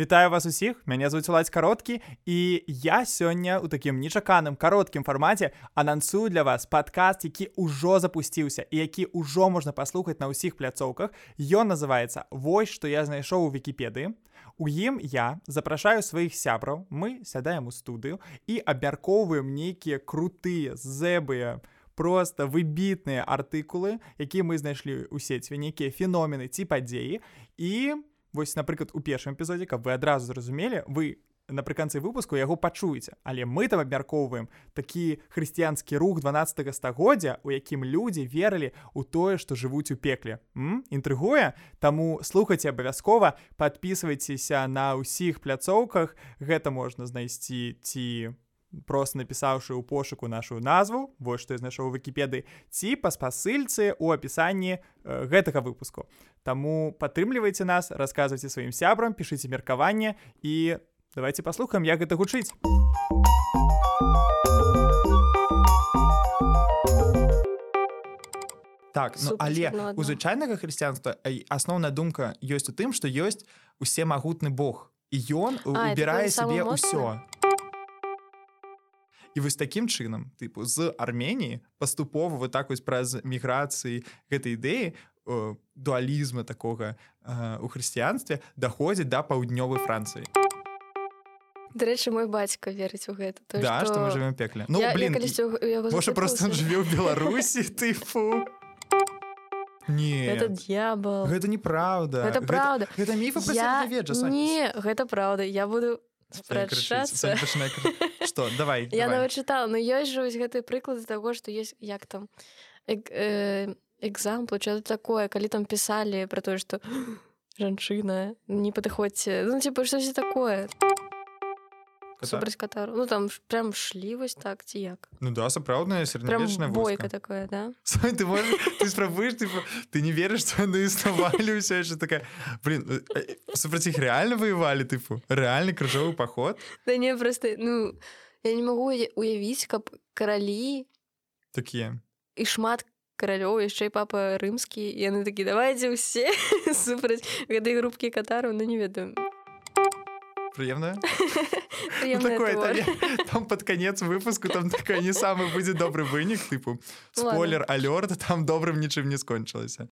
Вітаю вас усіх мяне зовут ладзь кароткі і я сёння ў такім нечаканым кароткім фармаце анансую для вас падкаст які ўжо запусціўся і які ўжо можна паслухаць на ўсіх пляцоўках. Ён называется вось што я знайшоў у вікіпедыі у ім я запрашаю сваіх сябраў мы сядаем у студыю і абмяркоўваем нейкія крутыя зэбыя просто выбітныя артыкулы якія мы знайшлі ў сеціве нейкія феномены ці падзеі. І мы вось напрыклад у першым эпізодзе каб вы адразу зразумелі вы напрыканцы выпуску яго пачуеце. Але мы там абмяркоўваем такі хрысціянскі рух 12 стагоддзя у якім людзі верылі у тое што жывуць у пекле. Інтрыгуе? Таму слухайце абавязкова подписывайтеся на ўсіх пляцоўках. Гэта можна знайсці ці просто напісаўшы ў пошуку нашу назву вось што я знайшоў выкіпеды ці па спасыльцы у апісанні э, гэтага выпуску Таму падтрымлівайце нас расказвайце сваім сябрам пішыце меркаванне і давайте паслухаем як гэта гучыць. Так ну, але у звычайнага хрысціянства асноўная думка ёсць у тым што ёсць усе магутны Бог і ён убірае сабе ўсё. а і вось такім чынам тыпу з арменії паступова вы так вось праз міграцыі гэтай ідэі дуалізма такога у хрысціянстве даходзіць да паўднёвай францыі дарэчы мой бацька верыць у гэта то, да, што... мы живем пекле. Ну я, блин я можа просто жыве ў беларусі тыфу Не это дьявол. Гэта неправда. Это правда. гэта, гэта міф я... не гэта правда. Я буду спрачацца что? Давай я нават чытала но ёсць жа вось гэтыя прыклады таго што есть як там экзампл э, что такое калі там пісалі про тое што жанчына не падыходзьце ну типа штось такое супраць катару ну там прям шлі вось так ці як ну да сапраўдная сярэднявечная бойка такое да? Сай, ты можешь, ты спрабуеш ты, ты не верыш што яны існавалі ўсё яшчэ такая блин э, э, супраць іх реально воевалі тыпу рэальны крыжовы паход да не просто ну я не магу уявіць каб каралі такія і шмат каралёў яшчэ і папа рымскі яны такі давайдзе ўсе супраць гэтай групкі катару ну не ведаю прыемна ну, такое, там под конец выпуску там такая не самы будзе добры вынік тыпу спойлер алёрт там добрым нічым не скончылася